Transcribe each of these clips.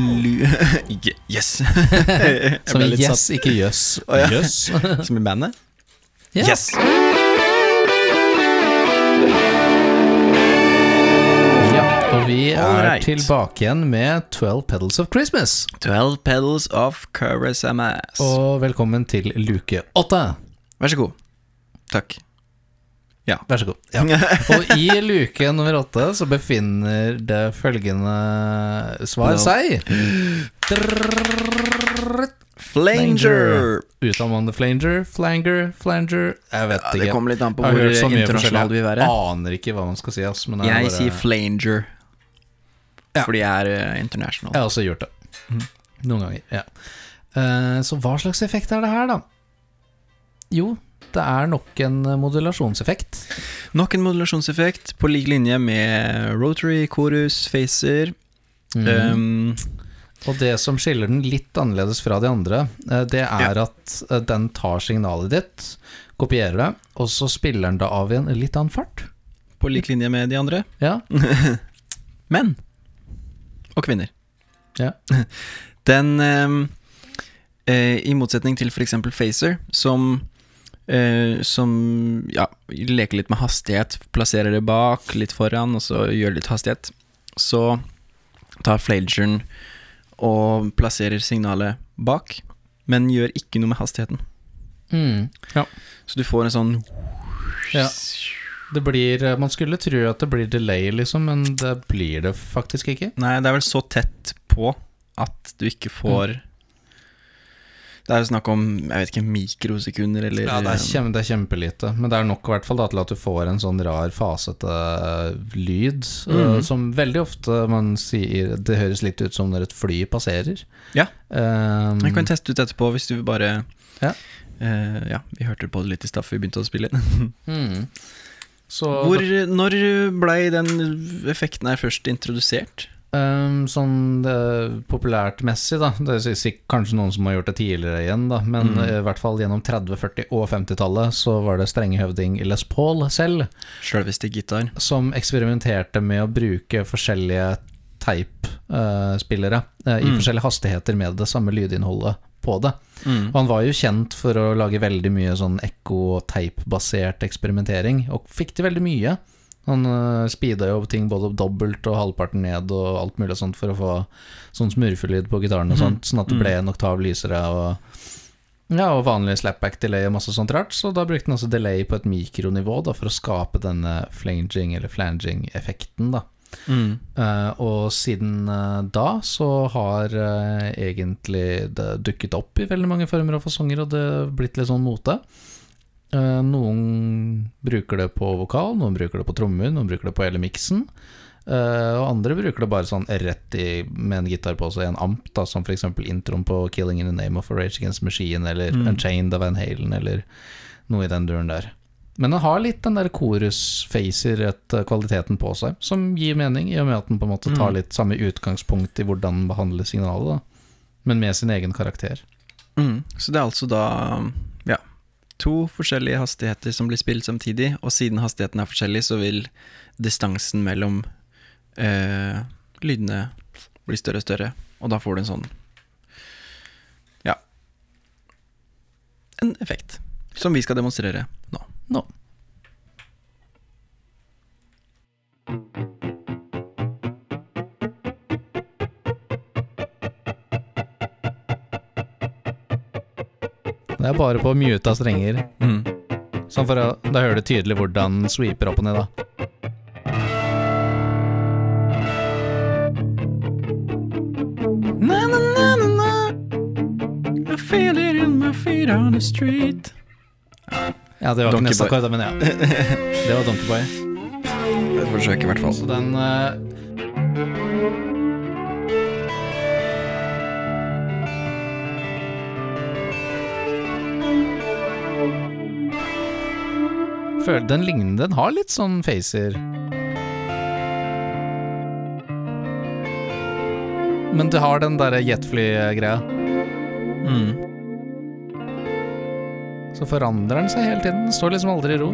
Yes. Som i yes, yes, ikke jøss. Oh, ja. yes. Som i bandet? Yeah. Yes. Ja, og vi er Alright. tilbake igjen med 12 Pedals of Christmas. 12 pedals of Karasamas. Og velkommen til luke åtte. Vær så god. Takk. Vær så god. Ja. Og i luke nummer åtte så befinner det følgende svar No. seg. Flanger. Uttaler det flanger, flanger, flanger Jeg vet Ja, ikke. det kommer litt an på hvor internasjonal du vil være. Aner ikke hva man skal si. Altså, men er Jeg bare... sier flanger. Ja. Fordi jeg er international. Jeg har også gjort det. Noen ganger. ja Uh, Så hva slags effekt er det her, da? Jo, det er nok en modulasjonseffekt. Nok en modulasjonseffekt på lik linje med rotary, chorus, facer. Mm. Um, Og det som skiller den litt annerledes fra de andre, eh, det er at eh, den tar signalet ditt, kopierer det, og så spiller den det av i en litt annen fart. på lik linje med de andre. Ja. Menn. Og kvinner. Ja. Den ehm, eh, I motsetning til f.eks. Facer, som eh, som ja, leker litt med hastighet, plasserer det bak, litt foran, og så gjør litt hastighet, så tar flageren og plasserer signalet bak, men gjør ikke noe med hastigheten. Mm. ja. Så du får en sånn Ja. Det blir eh, Man skulle tro at det blir delay, liksom, men det blir det faktisk ikke. Nei, det er vel så tett på at du ikke får Det er jo snakk om jeg vet ikke, mikrosekunder eller Ja, det er, kjempe, det er kjempelite, men det er nok i hvert fall da, til at du får en sånn rar, fasete lyd, Mm -hmm. uh, som veldig ofte man sier Det høres litt ut som når et fly passerer. Ja. Um, Jeg kan teste ut etterpå hvis du bare Ja. Uh, ja, vi hørte på det litt i stad før vi begynte å spille inn. mm. Så Hvor, når blei den effekten her først introdusert? Um, sånn det, populært messig, da. Det er sikkert kanskje noen som har gjort det tidligere igjen, da, men eh, i hvert fall gjennom 30-, 40- og 50-tallet så var det strengehøvding Les Paul selv Selveste gitar. som eksperimenterte med å bruke forskjellige teipspillere uh, i Mm. forskjellige hastigheter med det samme lydinnholdet på det. Mm. Og han var jo kjent for å lage veldig mye sånn ekko- og teipbasert eksperimentering, og fikk til veldig mye. Han uh, speeda jo ting både dobbelt og halvparten ned og alt mulig sånt for å få sånn smurfelyd på gitaren og sånt, sånt, sånn at det ble en oktav lysere og ja, og vanlig slapback delay og masse sånt rart, så da brukte han også delay på et mikronivå da, for å skape denne flanging eller flanging-effekten, da. Mm. Uh, og siden uh, da så har uh, egentlig det dukket opp i veldig mange former og fasonger, og det blitt litt sånn mote. Eh, noen bruker det på vokal, noen bruker det på trommer, noen bruker det på hele miksen. Eh, og andre bruker det bare sånn rett i med en gitar på seg, en amp, da, som f.eks. introen på 'Killing in the Name of a Rage Against Machine', eller Mm. 'Unchained' of Van Halen, eller noe i den duren der. Men den har litt den der chorus-facer-kvaliteten på seg, som gir mening, i og med at den på en måte tar Mm. litt samme utgangspunkt i hvordan den behandler signalet, da. men med sin egen karakter. Mm. Så det er altså da to forskjellige hastigheter som blir spilt samtidig, og siden hastigheten er forskjellig, så vil distansen mellom eh, lydene bli større og større, og da får du en sånn ja en effekt som vi skal demonstrere nå. Nå. Det er bare på muta strenger. Mm. Sånn for å, Da hører du tydelig hvordan den sweeper opp og ned, da. Na, na, na, na, na. I feel it in my feet on the street. Ja, det var ikke neste akkord, men ja. Det var Donkey Boy. Et forsøk, i hvert fall. Så den eh, Føler den ligner Den har litt sånn facer. Men det har den derre jetfly-greia. Mm. Så forandrer den seg hele tiden. Den står liksom aldri i ro.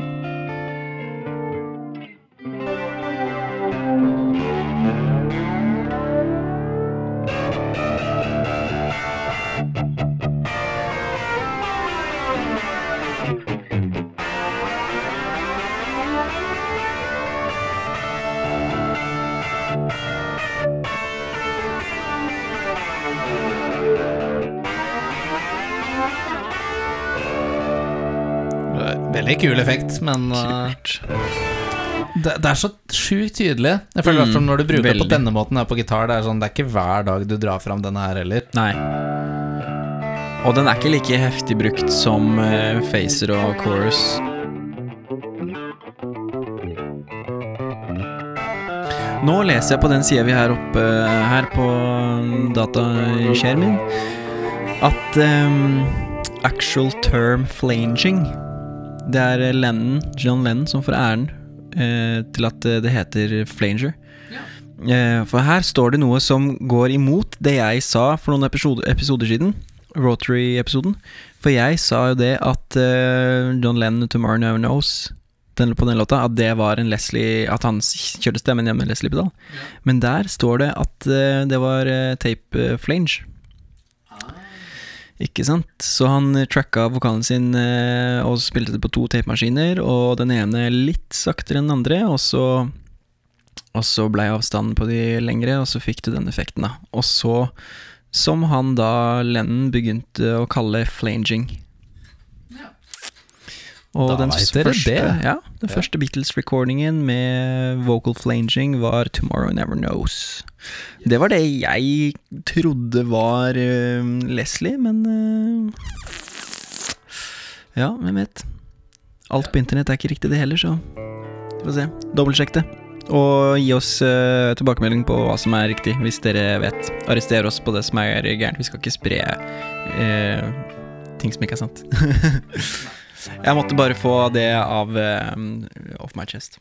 Veldig kul effekt, men uh, det, det er så sjukt tydelig. Jeg føler i Mm, når du bruker det på denne måten her på gitar, det er sånn Det er ikke hver dag du drar fram denne her heller. Nei. Og den er ikke like heftig brukt som uh, Facer og Chorus. Nå leser jeg på den sida vi har oppe her på dataskjermen min, at um, actual term flanging Det er Lennon, John Lennon som får æren eh, til at eh, det heter flanger. Eh, For her står det noe som går imot det jeg sa for noen episode, episoder siden. Rotary-episoden. For jeg sa jo det at eh, John Lennon 'Tomorrow Never Knows' den, på den låta, at det var en Leslie At han kjørte stemmen hjemme med Leslie-pedal. Men der står det at eh, det var eh, tape eh, flange. Ikke sant? Så han tracka vokalen sin eh, og spilte det på to tapemaskiner, og den ene litt saktere enn den andre, og så og så blei avstanden på de lengre, og så fikk du den effekten, da. Og så, som han da, Lennon, begynte å kalle flanging. Og Da den første, det. Ja, den første Beatles-recordingen med vocal flanging var 'Tomorrow Never Knows'. Det var det jeg trodde var uh, Leslie, men uh, Ja, hvem vet. Alt på internett er ikke riktig, det heller, så vi får se. Dobbeltsjekk det. Og gi oss uh, tilbakemelding på hva som er riktig, hvis dere vet. Arrester oss på det som er gærent. Vi skal ikke spre eh, ting som ikke er sant. Jeg måtte bare få det av uh, off my chest.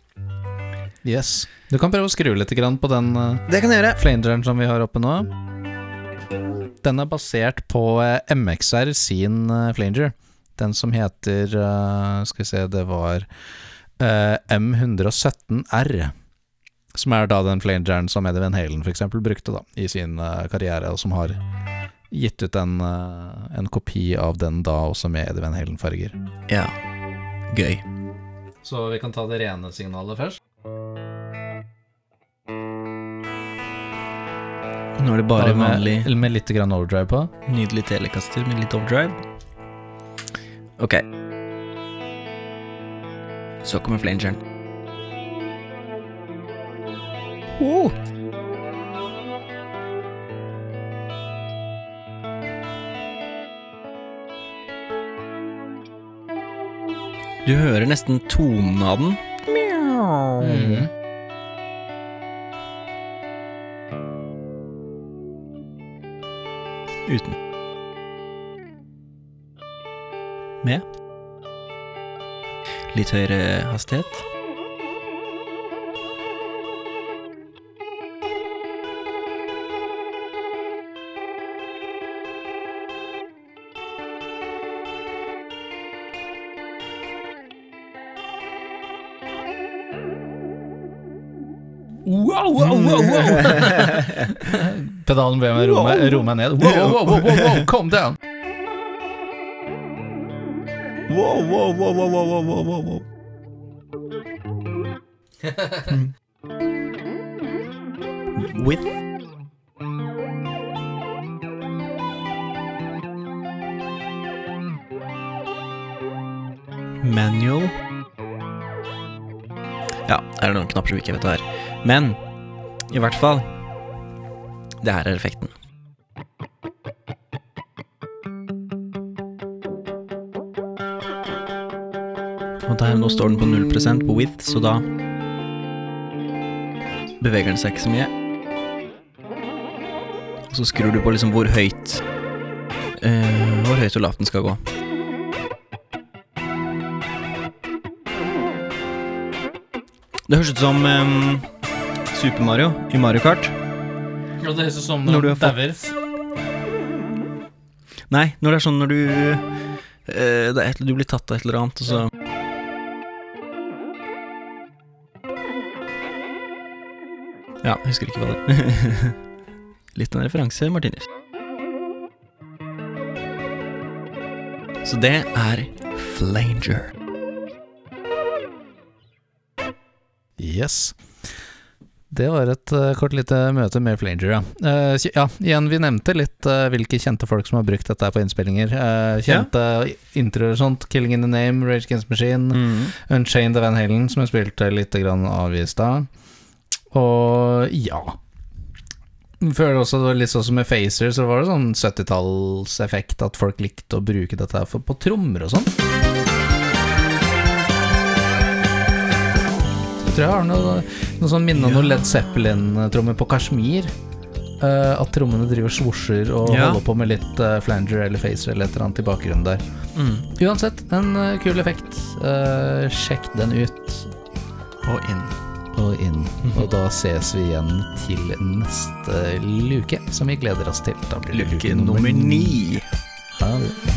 Yes. Du kan prøve å skru litt på den uh, Det kan jeg gjøre. flangeren som vi har oppe nå. Den er basert på eh, MXR sin eh, flanger. Den som heter eh, Skal vi se, det var eh, M117R. Som er da den flangeren som Eddie Van Halen f.eks. brukte da i sin eh, karriere, og som har gitt ut en, eh, en kopi av den da også med Eddie Van Halen-farger. Ja. Gøy. Så vi kan ta det rene signalet først. Nå er det bare med, vanlig med litt grann overdrive på. Nydelig telekaster med litt overdrive. Ok. Så kommer flangeren. Oh. Du hører nesten tonen av den. Mm. Uten. Med. Litt høyere hastighet. wow, wow. Pedalen ber meg roe meg, ro meg ned. Wow, wow, wow, wow, wow, calm down! Wow, wow, wow, wow, wow, wow, wow, wow. With Manual Ja, er det noen knapper som ikke vet det her. Men i hvert fall Det her er effekten. Og der, nå står den på 0% på width, så da beveger den seg ikke så mye. Og så skrur du på liksom hvor høyt uh, Hvor høyt og lavt den skal gå. Det høres ut som em, Super Mario i Mario Kart. Ja, det høres ut som Når du dauer. Nei, når det er sånn når du eh, det er et, Du blir tatt av et eller annet, og så Ja, husker ikke hva det er. Litt av en referanse, Martinus. Så det er Flanger. Yes. Det var et eh, kort lite møte med Flanger, ja. Uh, ja, igjen, vi nevnte litt uh, hvilke kjente folk som har brukt dette på innspillinger. Uh, kjente introer og sånt. 'Killing in the Name', Rage Against Machine, Mm. Unchained Van Halen, som jeg spilte litt grann av i stad. Og ja Føler også det var litt sånn som med Facer, så var det sånn 70-tallseffekt at folk likte å bruke dette her på trommer og sånn. Jeg tror jeg har noe, noe sånn minne om noe Led Zeppelin-trommer på Kashmir. Uh, at trommene driver svosjer og Ja. holder på med litt uh, flanger eller facer eller et eller annet i bakgrunnen der. Mm. Uansett, en uh, kul effekt. Sjekk den ut Og inn. og inn. Og da ses vi igjen til neste luke, som vi gleder oss til. Da blir det Luke nummer ni. Ha det.